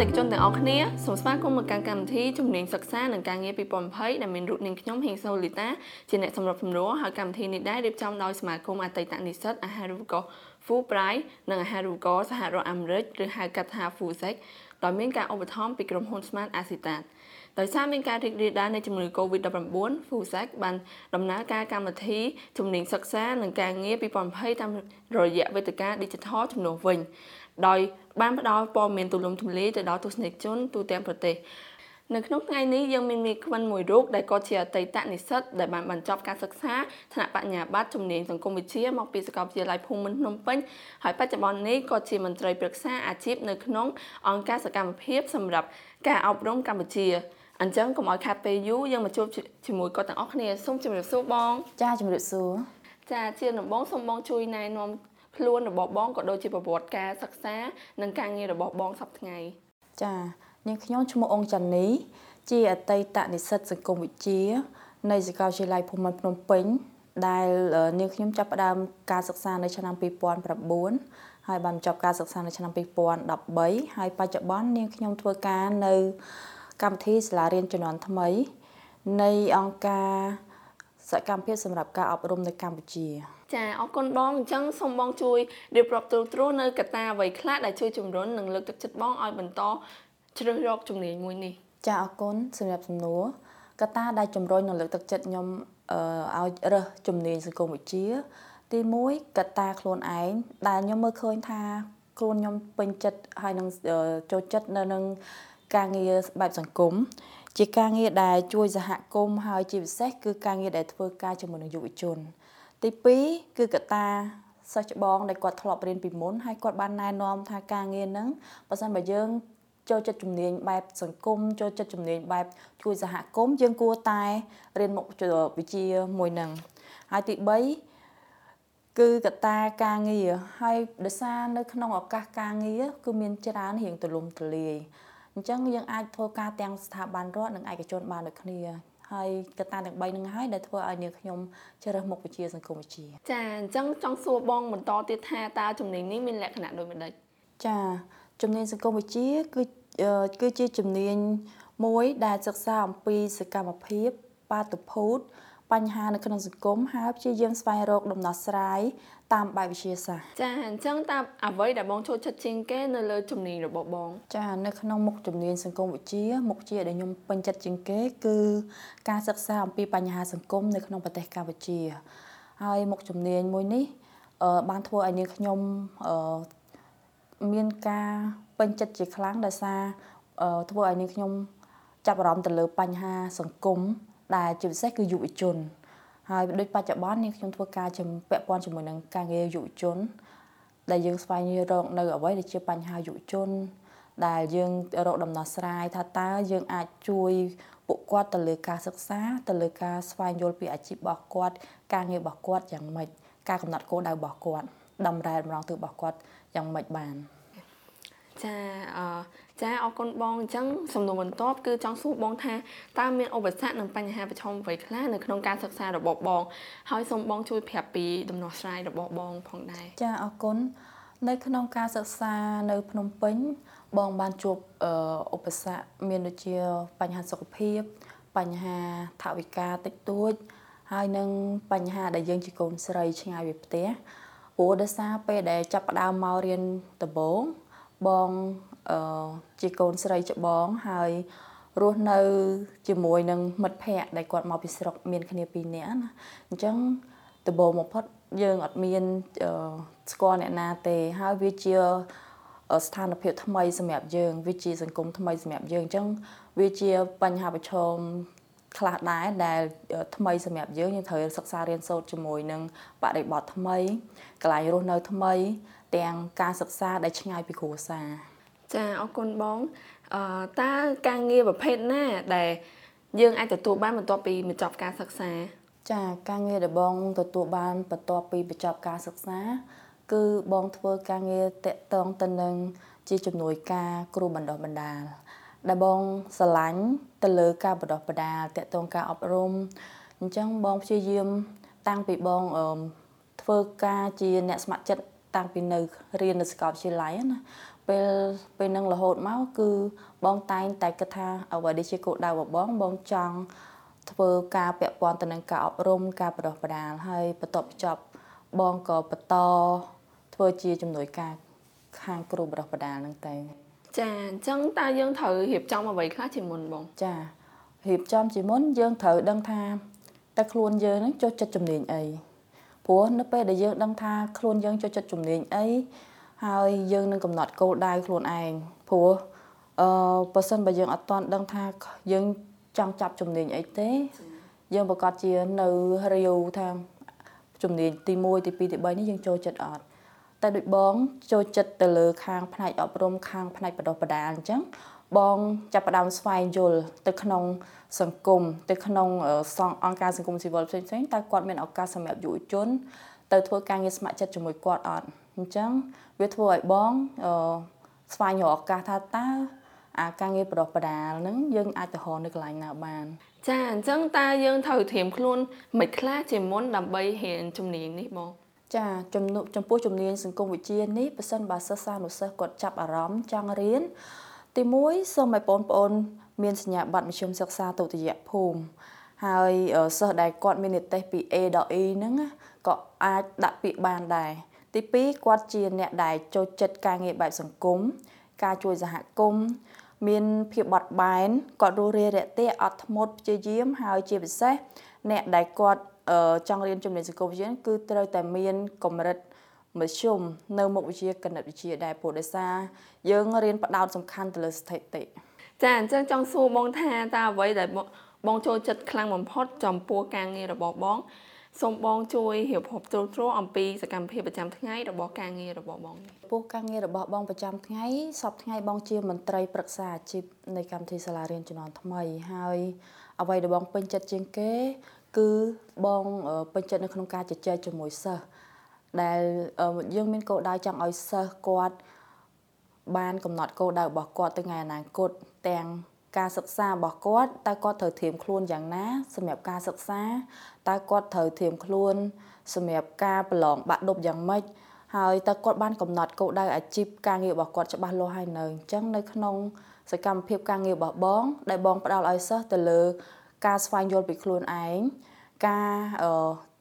និកជនទាំងអស់គ្នាសូមស្វាគមន៍មកកាន់កម្មវិធីជំនាញសិក្សានិងការងារ2020ដែលមានរូបនាងខ្ញុំហេងសូលីតាជាអ្នកសម្របសម្រួលហើយកម្មវិធីនេះដែររៀបចំដោយសមាគមអតីតនិស្សិតអាហារូបករណ៍ Food Price និងអាហារូបករណ៍សហរដ្ឋអាមេរិកឬហៅកាត់ថា Foodsex ដោយមានការឧបត្ថម្ភពីក្រុមហ៊ុន Smart Asitat ដោយសារមានការរីករាលដាលនៃជំងឺ Covid-19 FUSAC បានដំណើរការកម្មវិធីជំនាញសិក្សានិងការងារ2020តាមរយៈវេទិកា Digital ជំនួសវិញដោយបានផ្ដល់ព័ត៌មានទូលំទូលាយទៅដល់ទស្សនិកជនទូទាំងប្រទេសនៅក្នុងថ្ងៃនេះយើងមានមេខ្វិនមួយរូបដែលក៏ជាអតីតនិស្សិតដែលបានបញ្ចប់ការសិក្សាថ្នាក់បញ្ញាបត្រជំនាញសង្គមវិទ្យាមកពីសាកលវិទ្យាល័យភូមិន្ទភ្នំពេញហើយបច្ចុប្បន្ននេះក៏ជាមន្ត្រីប្រឹក្សាអាជីពនៅក្នុងអង្គការសកម្មភាពសម្រាប់ការអប់រំកម្ពុជា អញ្ចឹងកុំឲ្យខាត់ពេលយូរយើងមកជួបជាមួយគាត់ទាំងអស់គ្នាសូមជម្រាបសួរបង ចាជម្រាបសួរចាជាដំបងសូមបងជួយណែនាំខ្លួនរបស់បងក៏ដូចជាប្រវត្តិការសិក្សានិងការងាររបស់បងសប្តាហ៍ថ្ងៃចានាងខ្ញុំឈ្មោះអង្គចាន់នីជាអតីតនិស្សិតសង្គមវិទ្យានៃសាកលវិទ្យាល័យភូមិន្ទភ្នំពេញដែលនាងខ្ញុំចាប់ផ្ដើមការសិក្សានៅឆ្នាំ2009ហើយបានចប់ការសិក្សានៅឆ្នាំ2013ហើយបច្ចុប្បន្ននាងខ្ញុំធ្វើការនៅ កម្មវិធីសាលារៀនជំនាន់ថ្មី នៃអង្គការសកម្មភាពសម្រាប់ការអប់រំនៅកម្ពុជា ចាអរគុណបងអញ្ចឹងសូមបងជួយរៀបរាប់ទូទ្រូនៅកត្តាអ្វីខ្លះដែលជួយជំរុញនិងលើកទឹកចិត្តបងឲ្យបន្តជ្រើសរកជំនាញមួយនេះចាអរគុណសម្រាប់សំណួរកត្តាដែលជំរុញនិងលើកទឹកចិត្តខ្ញុំឲ្យរើសជំនាញសង្គមវិទ្យាទី1កត្តាខ្លួនឯងដែលខ្ញុំមើលឃើញថាខ្លួនខ្ញុំពេញចិត្តហើយនឹងចូលចិត្តនៅនឹង ការងារបែបសង្គមជាការងារដែលជួយសហគមន៍ហើយជាពិសេសគឺការងារដែលធ្វើការជាមួយនឹងយុវជន ទី2គឺកត្តាសិស្សច្បងដែលគាត់ធ្លាប់រៀនពីមុនហើយគាត់បានណែនាំថាការងារហ្នឹងបើសិនបើយើងចូលចិត្តជំនាញបែបសង្គមចូលចិត្តជំនាញបែបជួយសហគមន៍យើងគួរតែរៀនមុខវិជ្ជាមួយនឹងហើយទី3គឺកត្តាការងារហើយដោយសារនៅក្នុងឱកាសការងារគឺមានច្រើនរៀងទូលំទូលាយ អញ្ចឹងយើងអាចធ្វើការទាំងស្ថាប័នរដ្ឋនិងឯកជនបានដូចគ្នាហើយកត្តាទាំង3នឹងហើយដែលធ្វើឲ្យនាងខ្ញុំជ្រើសមុខវិជ្ជាសង្គមវិទ្យាចាអញ្ចឹងចង់សួរបងបន្តទៀតថាតើជំនាញនេះមានលក្ខណៈដូចម្ដេចចាជំនាញសង្គមវិទ្យាគឺគឺជាជំនាញមួយដែលសិក្សាអំពីសកម្មភាពបាតុភូតបញ្ហានៅក្នុងសង្គមហើយព្យាយាមស្វែងរកដំណោះស្រាយ តាមបែបវិទ្យាសាស្ត្រចាអញ្ចឹងតាមអ្វីដែលបងចូលចិត្តជាងគេនៅលើជំនាញរបស់បង ចានៅក្នុងមុខជំនាញសង្គមវិទ្យាមុខជាដែលខ្ញុំពេញចិត្តជាងគេគឺការសិក្សាអំពីបញ្ហាសង្គមនៅក្នុងប្រទេសកម្ពុជាហើយមុខជំនាញមួយនេះបានធ្វើឲ្យនាងខ្ញុំមានការពេញចិត្តជាខ្លាំងដោយសារធ្វើឲ្យនាងខ្ញុំចាប់អារម្មណ៍ទៅលើបញ្ហាសង្គមដែលជាពិសេសគឺយុវជន ហើយដូចបច្ចុប្បន្ននេះខ្ញុំធ្វើការជំពាក់ព័ន្ធជាមួយនឹងការងារយុវជន ដែលយើងស្វែងរកនៅអ្វីដែលជាបញ្ហាយុវជន ដែលយើងរកដំណោះស្រាយថាតើយើងអាចជួយពួកគាត់ទៅលើការសិក្សាទៅលើការស្វែងយល់ពីអាជីពរបស់គាត់ ការងាររបស់គាត់យ៉ាងម៉េចការកំណត់គោលដៅរបស់គាត់ដំណើរម្ដងទៅរបស់គាត់យ៉ាងម៉េចបាន ចាអចាអរគុណបងអញ្ចឹងសំណួរបន្ទាប់គឺចង់សួរបងថាតើមានឧបសគ្គនិងបញ្ហាប្រឈមអ្វីខ្លះនៅក្នុងការសិក្សារបស់បង ហើយសូមបងជួយប្រាប់ពីដំណោះស្រាយរបស់បងផងដែរចាអរគុណនៅក្នុងការសិក្សានៅភ្នំពេញ បងបានជួបឧបសគ្គមានដូចជាបញ្ហាសុខភាព បញ្ហាថវិកាតិចតួច ហើយនឹងបញ្ហាដែលយើងជាកូនស្រីឆ្ងាយពីផ្ទះព្រោះដោយសារពេលដែលចាប់ផ្ដើមមករៀនដំបូង បងអឺជាកូនស្រីច្បងហើយរស់នៅ ជាមួយនឹងមិត្តភ័ក្តិដែលគាត់មកពីស្រុកមានគ្នាពីរនាក់ណាអញ្ចឹងដំបូងបំផុតយើងអត់មានស្គាល់អ្នកណាទេហើយវាជាស្ថានភាពថ្មីសម្រាប់យើងវាជាសង្គមថ្មីសម្រាប់យើងអញ្ចឹងវាជាបញ្ហាប្រឈមខ្លះដែរដែលថ្មីសម្រាប់យើងយើងត្រូវសិក្សារៀនសូត្រជាមួយនឹងបរិបទថ្មីកន្លែងរស់នៅថ្មី ទាំងការសិក្សាដែលឆ្ងាយពីគ្រួសារចាអរគុណបងអឺតើការងារប្រភេទណាដែលយើងអាចទទួលបានបន្ទាប់ពីបញ្ចប់ការសិក្សាចាការងារដែលបងទទួលបានបន្ទាប់ពីបញ្ចប់ការសិក្សា គឺបងធ្វើការងារតកតងទៅនឹងជាជំនួយការគ្រូបណ្ដុះបណ្ដាលដែលបងស្រឡាញ់ទៅលើការបណ្ដុះបណ្ដាលតកតងការអប់រំអញ្ចឹងបងព្យាយាមតាំងពីបងធ្វើការជាអ្នកស្ម័គ្រចិត្ត តាំងពីនៅរៀននៅសាកលវិទ្យាល័យណាពេលពេលនឹងរហូតមកគឺបងតែងតែគិតថាអ្វីដែលជាគោលដៅរបស់បងបងចង់ធ្វើការពាក់ព័ន្ធទៅនឹងការអប់រំការបដិបដាលហើយបន្ទាប់ចប់បងក៏បន្តធ្វើជាជំនួយការខាងគ្រូបដិបដាលហ្នឹងទៅចាអញ្ចឹងតើយើងត្រូវរៀបចំអ្វីខ្លះជាមុនបង ចារៀបចំជាមុនយើងត្រូវដឹងថាតើខ្លួនយើងនឹងចូលចិត្តជំនាញអី ព្រោះនៅពេលដែលយើងដឹងថាខ្លួនយើងចូលចិត្តជំនាញអីហើយយើងនឹងកំណត់គោលដៅខ្លួនឯងព្រោះអឺបើសិនបើយើងអត់ទាន់ដឹងថាយើងចង់ចាប់ជំនាញអីទេ យើងប្រកាសជានៅរាវថាជំនាញទី1ទី2ទី3នេះយើងចូលចិត្តអត់តែដូចបងចូលចិត្តទៅលើខាងផ្នែកអប់រំខាងផ្នែកបដិបដាអញ្ចឹង បងចាប់ផ្ដើមស្វែងយល់ទៅក្នុងសង្គមទៅក្នុងសង្ឃអង្គការសង្គមស៊ីវិលផ្សេងៗតើគាត់មានឱកាសសម្រាប់យុវជនទៅធ្វើការងារស្ម័គ្រចិត្តជាមួយគាត់អត់អញ្ចឹងវាធ្វើឲ្យបងស្វែងរកឱកាសថាតើអាការងារបដិបដាលហ្នឹងយើងអាចទៅរកនៅកន្លែងណាបាន ចាអញ្ចឹងតើយើងត្រូវត្រៀមខ្លួនមិនខ្លះជាមុនដើម្បីរៀនជំនាញនេះបងចាចំនួនចំពោះជំនាញសង្គមវិទ្យានេះប៉ះសិនបើសិស្សានុសិស្សគាត់ចាប់អារម្មណ៍ចង់រៀន ទី1សូមឲ្យបងប្អូន មានសញ្ញាបត្រមធ្យមសិក្សាទុតិយភូមិហើយសិស្សដែលគាត់មាននិទេសពី A ដល់ E ហ្នឹងក៏អាចដាក់ពាក្យបានដែរទី2គាត់ជាអ្នកដែលចូលចិត្តការងារបែបសង្គមការជួយសហគមន៍មានភាពបត់បែនគាត់រស់រាយរាក់ទាក់អត់ធ្មត់ព្យាយាមហើយជាពិសេសអ្នកដែលគាត់ចង់រៀនជំនាញសង្គមវិទ្យាគឺត្រូវតែមានកម្រិត មធ្យមនៅមុខវិជ្ជាគណិតវិទ្យាដែរព្រោះដោយសារយើងរៀនផ្ដោតសំខាន់ទៅលើស្ថិតិចាអញ្ចឹងចង់សួរបងថាតើអ្វីដែលបងចូលចិត្តខ្លាំងបំផុតចំពោះការងាររបស់បងសូមបងជួយរៀបរាប់ត្រួសត្រាអំពីសកម្មភាពប្រចាំថ្ងៃរបស់ការងាររបស់បងពោះការងាររបស់បងប្រចាំថ្ងៃសប្តាហ៍ថ្ងៃបងជាមន្ត្រីប្រឹក្សាអាជីពនៃកម្មវិធីសាលារៀនជំនាន់ថ្មីហើយអ្វីដែលបងពេញចិត្តជាងគេ គឺបងពេញចិត្តនៅក្នុងការជជែកជាមួយសិស្ស ដែលយើងមានគោលដៅចង់ឲ្យសិស្សគាត់បានកំណត់គោលដៅរបស់គាត់ទៅថ្ងៃអនាគតទាំងការសិក្សារបស់គាត់តើគាត់ត្រូវត្រៀមខ្លួនយ៉ាងណា សម្រាប់ការសិក្សាតើគាត់ត្រូវត្រៀមខ្លួន សម្រាប់ការប្រឡងបាក់ឌុបយ៉ាងម៉េចហើយតើគាត់បានកំណត់គោលដៅអាជីពការងាររបស់គាត់ច្បាស់លាស់ហើយនៅអញ្ចឹងនៅក្នុងសកម្មភាពការងាររបស់បង ដែលបងផ្ដល់ឲ្យសិស្សទៅលើ ការស្វែងយល់ពីខ្លួនឯងការ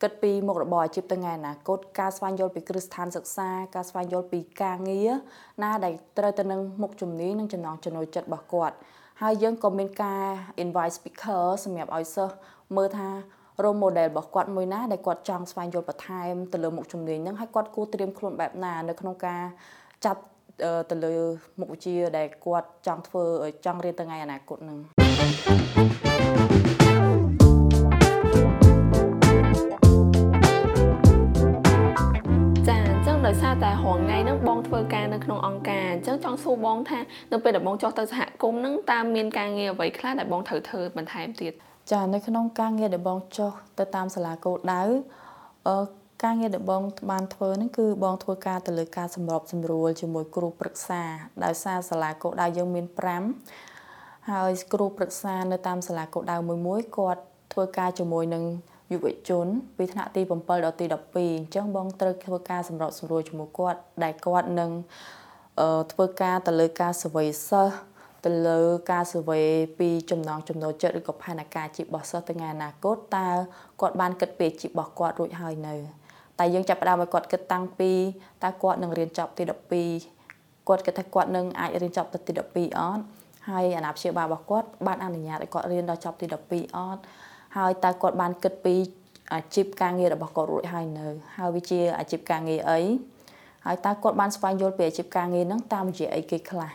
គិតពីមុខរបរអាជីពទៅថ្ងៃអនាគតការស្វែងយល់ពីគ្រឹះស្ថានសិក្សាការស្វែងយល់ពីការងារណាដែលត្រូវទៅនឹងមុខជំនាញនិងចំណង់ចំណូលចិត្តរបស់គាត់ហើយយើងក៏មានការ invite speaker សម្រាប់ឲ្យសិស្សមើលថា role model របស់គាត់មួយណាដែលគាត់ចង់ស្វែងយល់បន្ថែមទៅលើមុខជំនាញហ្នឹងហើយគាត់គួរត្រៀមខ្លួនបែបណានៅក្នុងការចាប់ទៅលើមុខវិជ្ជាដែលគាត់ចង់ធ្វើចង់រៀនទៅថ្ងៃអនាគតហ្នឹង តែរងថ្ងៃហ្នឹងបងធ្វើការនៅក្នុងអង្គការអញ្ចឹងចង់សួរបងថានៅពេលដែលបងចុះទៅសហគមន៍ហ្នឹងតើមានការងារអ្វីខ្លះដែលបងត្រូវធ្វើបន្ថែមទៀតចានៅក្នុងការងារដែលបងចុះទៅតាមសាលាគោលដៅអឺការងារដែលបងបានធ្វើហ្នឹងគឺបងធ្វើការទៅលើការសម្របសម្រួលជាមួយគ្រូប្រឹក្សាដោយសារសាលាគោលដៅយើងមាន5ហើយគ្រូប្រឹក្សានៅតាមសាលាគោលដៅមួយមួយគាត់ធ្វើការជាមួយនឹង យុវជនពីថ្នាក់ទី7ដល់ទី12អញ្ចឹងបងត្រូវធ្វើការសម្របសម្រួលជាមួយគាត់ដែលគាត់នឹងធ្វើការទៅលើការសវ័យសិស្សទៅលើការសវ័យពីចំណងចំណូលចិត្តឬក៏ផែនការជីពរបស់សិស្សទៅថ្ងៃអនាគតតើគាត់បានគិតពីជីពរបស់គាត់រួចហើយនៅតែយើងចាប់ផ្ដើមឲ្យគាត់គិតតាំងពីតើគាត់នឹងរៀនចប់ទី12គាត់គិតថាគាត់នឹងអាចរៀនចប់ទៅទី12អត់ហើយអាណាព្យាបាលរបស់គាត់បានអនុញ្ញាតឲ្យគាត់រៀនដល់ចប់ទី12អត់ ហើយតើគាត់បានគិតពីអាជីពការងាររបស់គាត់រួចហើយនៅ ហើយវាជាអាជីពការងារអីហើយតើគាត់បានស្វែងយល់ពីអាជីពការងារហ្នឹងតាមរយៈអីគេខ្លះ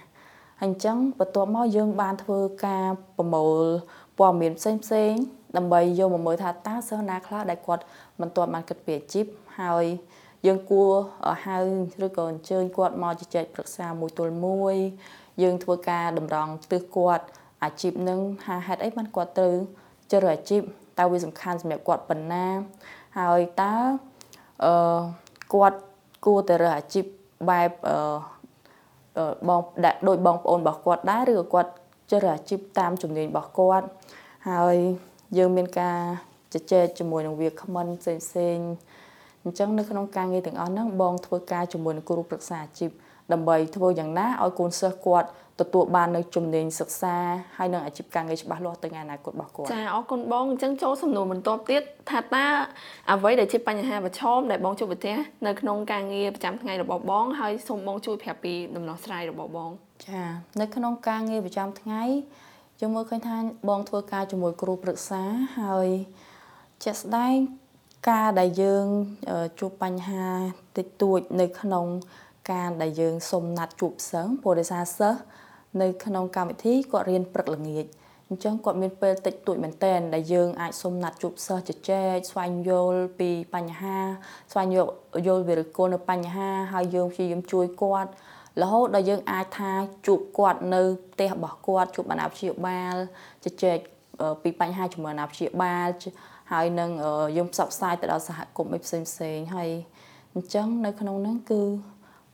ហើយអញ្ចឹងបន្ទាប់មកយើងបានធ្វើការប្រមូលព័ត៌មានផ្សេងផ្សេងដើម្បីយកមកមើលថាតើសិស្សណាខ្លះដែលគាត់មិនទាន់បានគិតពីអាជីពហើយយើងគួរហៅឬក៏អញ្ជើញគាត់មកជជែកប្រឹក្សាមួយទល់មួយ យើងធ្វើការតម្រង់ទិសគាត់អាជីពនឹងហាហេតុអីបានគាត់ត្រូវ ជ្រើសអាជីពតើវាសំខាន់សម្រាប់គាត់ប៉ុណ្ណាហើយតើអឺគាត់គួរតែរើសអាជីពបែបអឺបងដូចបងប្អូនរបស់គាត់ដែរឬក៏គាត់ជ្រើសអាជីពតាមជំនាញរបស់គាត់ហើយយើងមានការជជែកជាមួយនឹងវាគ្មិនផ្សេងផ្សេងអញ្ចឹងនៅក្នុងការងារទាំងអស់ហ្នឹងបងធ្វើការជាមួយនឹងគ្រូប្រឹក្សាអាជីពដើម្បីធ្វើយ៉ាងណាឲ្យកូនសិស្សគាត់ ទទួលបាននៅជំនាញសិក្សាហើយនឹងអាជីពការងារច្បាស់លាស់ទៅថ្ងៃអនាគតរបស់គាត់ចាអរគុណបងអញ្ចឹងចូលសំណួរបន្ទាប់ទៀតថាតើអ្វីដែលជាបញ្ហាប្រឈមដែលបងជួបប្រទះនៅក្នុងការងារប្រចាំថ្ងៃរបស់បង ហើយសូមបងជួយប្រាប់ពីដំណោះស្រាយរបស់បង ចានៅក្នុងការងារប្រចាំថ្ងៃយើងមើលឃើញថាបងធ្វើការជាមួយគ្រូប្រឹក្សាហើយជាក់ស្ដែងការដែលយើងជួបបញ្ហាតិចតួចនៅក្នុងការដែលយើងសុំណាត់ជួបសិស្សព្រោះដោយសារសិស្ស នៅក្នុងកម្មវិធីគាត់រៀនព្រឹកល្ងាចអញ្ចឹងគាត់មានពេលតិចតួចមែនតើដែលយើងអាចសុំណាត់ជួបសិស្សជជែកស្វែងយល់ពីបញ្ហា ស្វែងយល់យល់វិរិគលនៅបញ្ហាហើយយើងព្យាយាមជួយគាត់រហូតដល់យើងអាចថាជួបគាត់នៅផ្ទះរបស់គាត់ជួបអាណាព្យាបាលជជែកពីបញ្ហាជាមួយអាណាព្យាបាលហើយនឹងយើងផ្សព្វផ្សាយទៅដល់សហគមន៍ឯផ្សេងផ្សេងហើយអញ្ចឹងនៅក្នុងហ្នឹងគឺ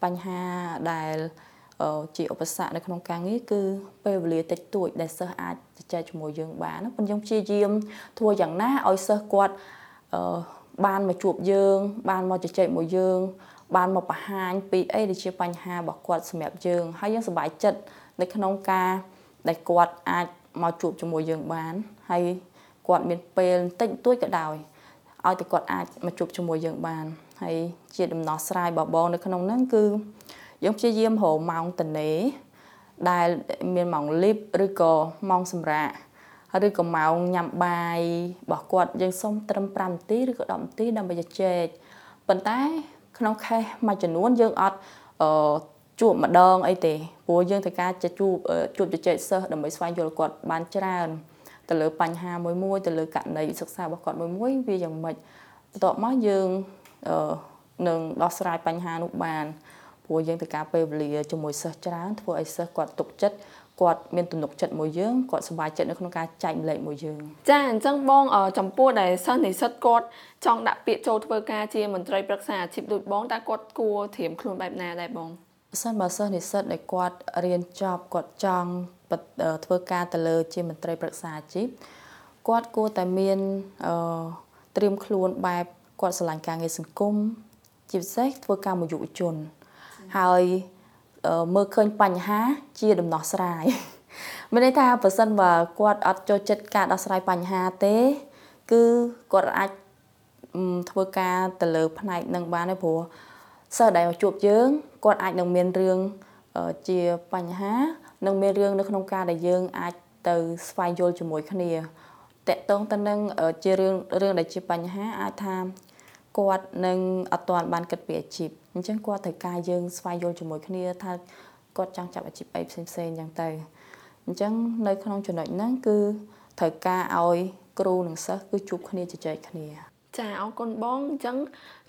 បញ្ហាដែល ជាឧបសគ្គនៅក្នុងការងារគឺពេលវេលាតិចតួចដែលសិស្សអាចជជែកជាមួយយើងបានប៉ុន្តែយើងព្យាយាមធ្វើយ៉ាងណាឲ្យសិស្សគាត់បានមកជួបយើង បានមកជជែកមួយយើង បានមកបង្ហាញពីអីដែលជាបញ្ហារបស់គាត់សម្រាប់យើងហើយយើងសប្បាយចិត្តនៅក្នុងការដែលគាត់អាចមកជួបជាមួយយើងបានហើយគាត់មានពេលតិចតួចក៏ដោយឲ្យតែគាត់អាចមកជួបជាមួយយើងបានហើយជាដំណោះស្រាយបបងនៅក្នុងហ្នឹងគឺ យើងព្យាយាមរកម៉ោងតនេដែលមានម៉ោងលីបឬក៏ម៉ោងសម្រាកឬក៏ម៉ោងញ៉ាំបាយរបស់គាត់យើងសុំត្រឹម5នាទីឬក៏10នាទីដើម្បីជជែកប៉ុន្តែក្នុងខេសមួយចំនួនយើងអត់អឺជួបម្ដងអីទេព្រោះយើងត្រូវការជួបជួបជជែកសិស្សដើម្បីស្វែងយល់គាត់បានច្រើនទៅលើបញ្ហាមួយមួយទៅលើករណីសិក្សារបស់គាត់មួយមួយវាយ៉ាងម៉េចបន្ទាប់មកយើងអឺនឹងដោះស្រាយបញ្ហានោះបាន ព្រោះយើងត្រូវការពេលវេលាជាមួយសិស្សច្រើនធ្វើឲ្យសិស្សគាត់ទុកចិត្តគាត់មានទំនុកចិត្តមួយយើងគាត់សប្បាយចិត្តនៅក្នុងការចែកម្លែកមួយយើងចាអញ្ចឹងបងចំពោះដែលសិស្សនិស្សិតគាត់ចង់ដាក់ពាក្យចូលធ្វើការជាមន្ត្រីប្រឹក្សាអាជីពដូចបងតើគាត់គួរត្រៀមខ្លួនបែបណាដែរបងបើសិនបើសិស្សនិស្សិតដែលគាត់រៀនចប់គាត់ចង់ធ្វើការទៅលើ ជាមន្ត្រីប្រឹក្សាអាជីពគាត់គួរតែមានអឺត្រៀមខ្លួនបែបគាត់ឆ្លាញ់ការងារសង្គមជាពិសេសធ្វើការមួយយុវជន ហើយមើលឃើញបញ្ហាជាដំណោះស្រាយមានន័យថាបើសិនបើគាត់អត់ចូលចិត្តការដោះស្រាយបញ្ហាទេ គឺគាត់អាចធ្វើការទៅលើផ្នែកនឹងបានទេព្រោះសិស្សដែលជួបយើងគាត់អាចនឹងមានរឿងជាបញ្ហានឹងមានរឿងនៅក្នុងការដែលយើងអាចទៅស្វែងយល់ជាមួយគ្នាតកតងទៅនឹងជារឿងរឿងដែលជាបញ្ហាអាចថា គាត់នឹងអត់ទាន់បានគិតពីអាជីពអញ្ចឹងគាត់ត្រូវការយើងស្វែងយល់ជាមួយគ្នាថាគាត់ចង់ចាប់អាជីពអីផ្សេងផ្សេងអញ្ចឹងទៅអញ្ចឹងនៅក្នុងចំណុចហ្នឹងគឺត្រូវការឲ្យគ្រូនិងសិស្សគឺជួបគ្នាជជែកគ្នា ចាអរគុណបងអញ្ចឹង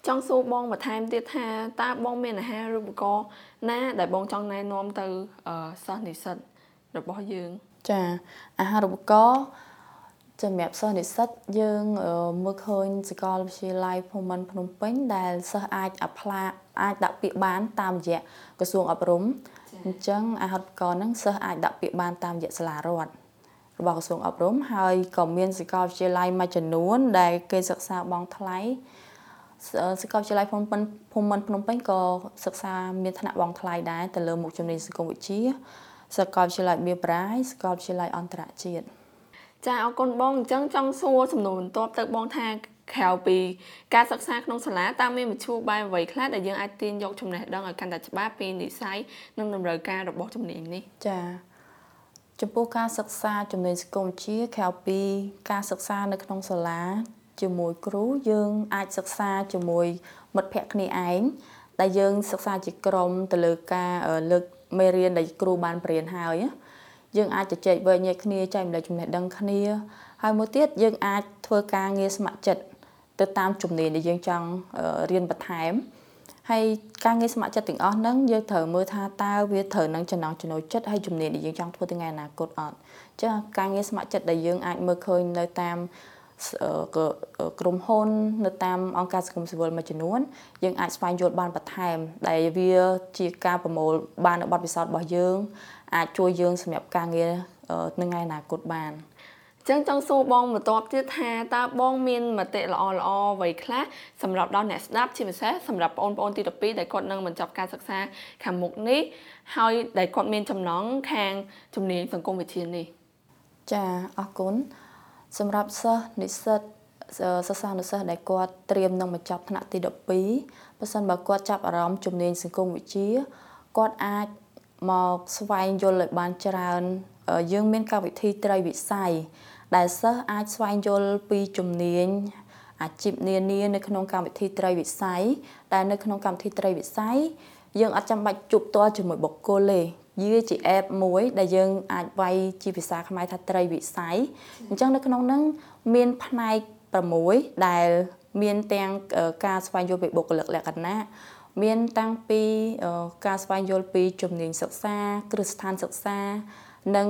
ចង់សួរបងបន្ថែមទៀតថាតើបងមានអាហារូបករណ៍ណា ដែលបងចង់ណែនាំទៅសិស្សនិស្សិតរបស់យើង ចាអាហារូបករណ៍ សម្រាប់សិស្សនិស្សិតយើងមើលឃើញសាកលវិទ្យាល័យភូមិន្ទភ្នំពេញដែលសិស្សអាចអាប់ឡាអាចដាក់ពាក្យបានតាមរយៈក្រសួងអប់រំអញ្ចឹងអាហារូបករណ៍ហ្នឹងសិស្សអាចដាក់ពាក្យបានតាមរយៈសាលារដ្ឋរបស់ក្រសួងអប់រំហើយក៏មានសាកលវិទ្យាល័យមួយចំនួន ដែលគេសិក្សាបង់ថ្លៃសាកលវិទ្យាល័យភូមិន្ទភូមិន្ទភ្នំពេញក៏សិក្សាមានថ្នាក់បង់ថ្លៃដែរទៅលើមុខជំនាញសង្គមវិទ្យាសាកលវិទ្យាល័យបៀប្រាយសាកលវិទ្យាល័យអន្តរជាតិ ចាអរគុណបងអញ្ចឹងចង់សួរសំណួរបន្ទាប់ទៅបងថាក្រៅពីការសិក្សាក្នុងសាលាតើមានមធ្យោបាយអ្វីខ្លះដែលយើងអាចទាញយកចំណេះដឹងឲ្យកាន់តែច្បាស់ពីនិស័យនិងតម្រូវការរបស់ជំនាញនេះចាចំពោះការសិក្សាជំនាញសង្គមវិទ្យាក្រៅពីការសិក្សានៅក្នុងសាលា ជាមួយគ្រូយើងអាចសិក្សាជាមួយមិត្តភ័ក្តិគ្នាឯងដែលយើងសិក្សាជាក្រុមទៅលើការលើកមេរៀនដែលគ្រូបានបរៀនហើយ យើងអាចជជែកវែកញែកគ្នាចែកម្លែកចំណេះដឹងគ្នាហើយមួយទៀតយើងអាចធ្វើការងារស្ម័គ្រចិត្តទៅតាមជំនាញដែលយើងចង់រៀនបន្ថែមហើយការងារស្ម័គ្រចិត្តទាំងអស់ហ្នឹងយើងត្រូវមើលថាតើវាត្រូវនឹងចំណង់ចំណូលចិត្តហើយជំនាញដែលយើងចង់ធ្វើថ្ងៃអនាគតអត់ចាការងារស្ម័គ្រចិត្តដែលយើងអាចមើលឃើញនៅតាមក្រុមហ៊ុននៅតាមអង្គការសង្គមស៊ីវិលមួយចំនួនយើងអាចស្វែងយល់បានបន្ថែមដែលវាជាការប្រមូលបាននៅបទពិសោធន៍របស់យើង អាចជួយយើងសម្រាប់ការងារនៅថ្ងៃអនាគតបានចឹងចង់សួរបងបន្ទាប់ទៀតថាតើបងមានមតិល្អល្អអ្វីខ្លះសម្រាប់ដល់អ្នកស្ដាប់ជាពិសេសសម្រាប់បងប្អូនទី12ដែលគាត់នឹងបញ្ចប់ការសិក្សាខាងមុខនេះហើយដែលគាត់មានចំណងខាងជំនាញសង្គមវិទ្យានេះចាអរគុណសម្រាប់សិស្សនិស្សិតសិស្សានុសិស្សដែលគាត់ត្រៀមនឹងបញ្ចប់ថ្នាក់ទី12បើសិនបើគាត់ចាប់អារម្មណ៍ជំនាញសង្គមវិទ្យាគាត់អាច មកស្វែងយល់ឲ្យបានច្រើន យើងមានកម្មវិធីត្រីវិស័យដែលសិស្សអាចស្វែងយល់ពីជំនាញអាជីពនានានៅក្នុងកម្មវិធីត្រីវិស័យដែលនៅក្នុងកម្មវិធីត្រីវិស័យយើងអត់ចាំបាច់ជួបផ្ទាល់ជាមួយបុគ្គលទេវាជា app មួយដែលយើងអាចវាយជាភាសាខ្មែរថាត្រីវិស័យអញ្ចឹងនៅក្នុងហ្នឹងមានផ្នែក6ដែលមានទាំងការស្វែងយល់ពីបុគ្គលិកលក្ខណៈ មានតាំងពីការស្វែងយល់ពីជំនាញសិក្សាគ្រឹះស្ថានសិក្សានិង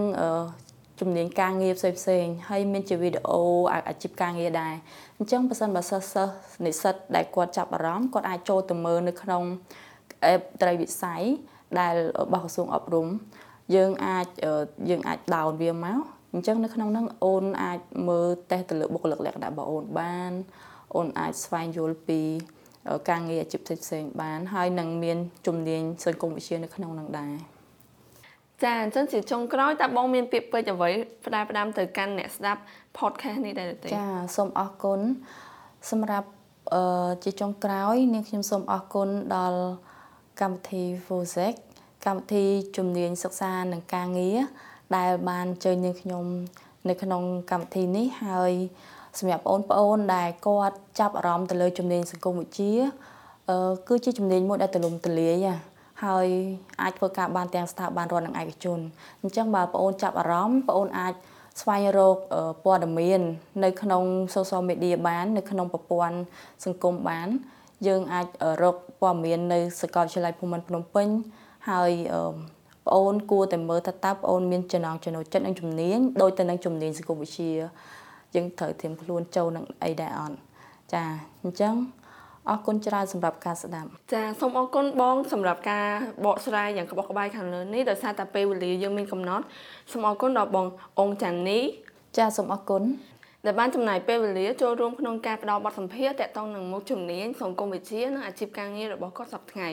ជំនាញការងារផ្សេងផ្សេងហើយមានជាវីដេអូអាជីពការងារដែរអញ្ចឹងបើសិនបើសិស្សសិស្សនិស្សិតដែលគាត់ចាប់អារម្មណ៍គាត់អាចចូលទៅមើលនៅក្នុង app ត្រីវិស័យដែលរបស់ក្រសួងអប់រំយើងអាចយើងអាច down វាមកអញ្ចឹងនៅក្នុងហ្នឹងអូនអាចមើលតេស្តទៅលើបុគ្គលិកលក្ខណៈរបស់អូនបានអូនអាចស្វែងយល់ពី ការងារអាជីពផ្សេងៗបាន ហើយនឹងមានជំនាញសង្គមវិទ្យានៅក្នុងហ្នឹងដែរចាអញ្ចឹងជាចុងក្រោយតើបងមានពាក្យពេចន៍អ្វីផ្ដាល់ផ្ដាំទៅកាន់អ្នកស្ដាប់ podcast នេះដែរទេចាសូមអរគុណសម្រាប់អឺជាចុងក្រោយ នាងខ្ញុំសូមអរគុណដល់កម្មវិធី Vosec កម្មវិធីជំនាញសិក្សានិងការងារដែលបានជើញនាងខ្ញុំ នៅក្នុងកម្មវិធីនេះហើយ សម្រាប់បងប្អូនដែលគាត់ចាប់អារម្មណ៍ទៅលើជំនាញសង្គមវិទ្យាអឺគឺជាជំនាញមួយដែលទូលំទូលាយហើយអាចធ្វើការបានទាំងស្ថាប័នរដ្ឋនិងឯកជនអញ្ចឹងបើបងប្អូនចាប់អារម្មណ៍បងប្អូនអាចស្វែងរកព័ត៌មាននៅក្នុង social media បាន នៅក្នុងប្រព័ន្ធសង្គមបាន យើងអាចរកព័ត៌មាននៅសាកលវិទ្យាល័យភូមិន្ទភ្នំពេញហើយប្អូនគួរតែមើលថាតើប្អូនមានចំណងចំណូលចិត្តនិងជំនាញដូចទៅនឹងជំនាញសង្គមវិទ្យា យើងត្រូវត្រៀមខ្លួនចូលនឹងអីដែរអត់ចាអញ្ចឹងអរគុណច្រើនសម្រាប់ការស្ដាប់ចាសូមអរគុណបងសម្រាប់ការបកស្រាយយ៉ាងក្បោះក្បាយខាងលើនេះដោយសារតែពេលវេលាយើងមានកំណត់សូមអរគុណដល់បងអង្គចាន់នីចាសូមអរគុណដែលបានចំណាយពេលវេលាចូលរួមក្នុងការផ្តល់បទសម្ភាសន៍ទាក់ទងនឹងមុខជំនាញសង្គមវិទ្យានិងអាជីពការងាររបស់គាត់សប្តាហ៍ថ្ងៃ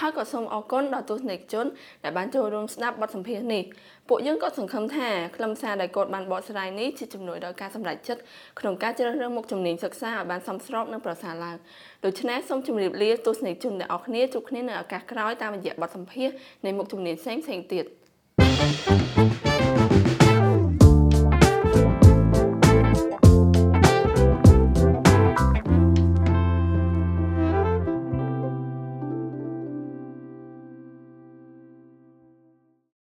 ហើយក៏សូមអរគុណដល់ទស្សនិកជនដែលបានចូលរួមស្ដាប់បទសម្ភាសន៍នេះពួកយើងក៏សង្ឃឹមថាខ្លឹមសារដែលគាត់បានបកស្រាយនេះជាជំនួយដល់ការសម្រេចចិត្តក្នុងការជ្រើសរើសមុខជំនាញសិក្សាឲ្យបានសមស្របនិងប្រសើរឡើងដូច្នេះសូមជម្រាបលាទស្សនិកជនទាំងអស់គ្នាជួបគ្នានៅឱកាសក្រោយតាមរយៈបទសម្ភាសន៍នៃមុខជំនាញផ្សេងៗទៀត thank you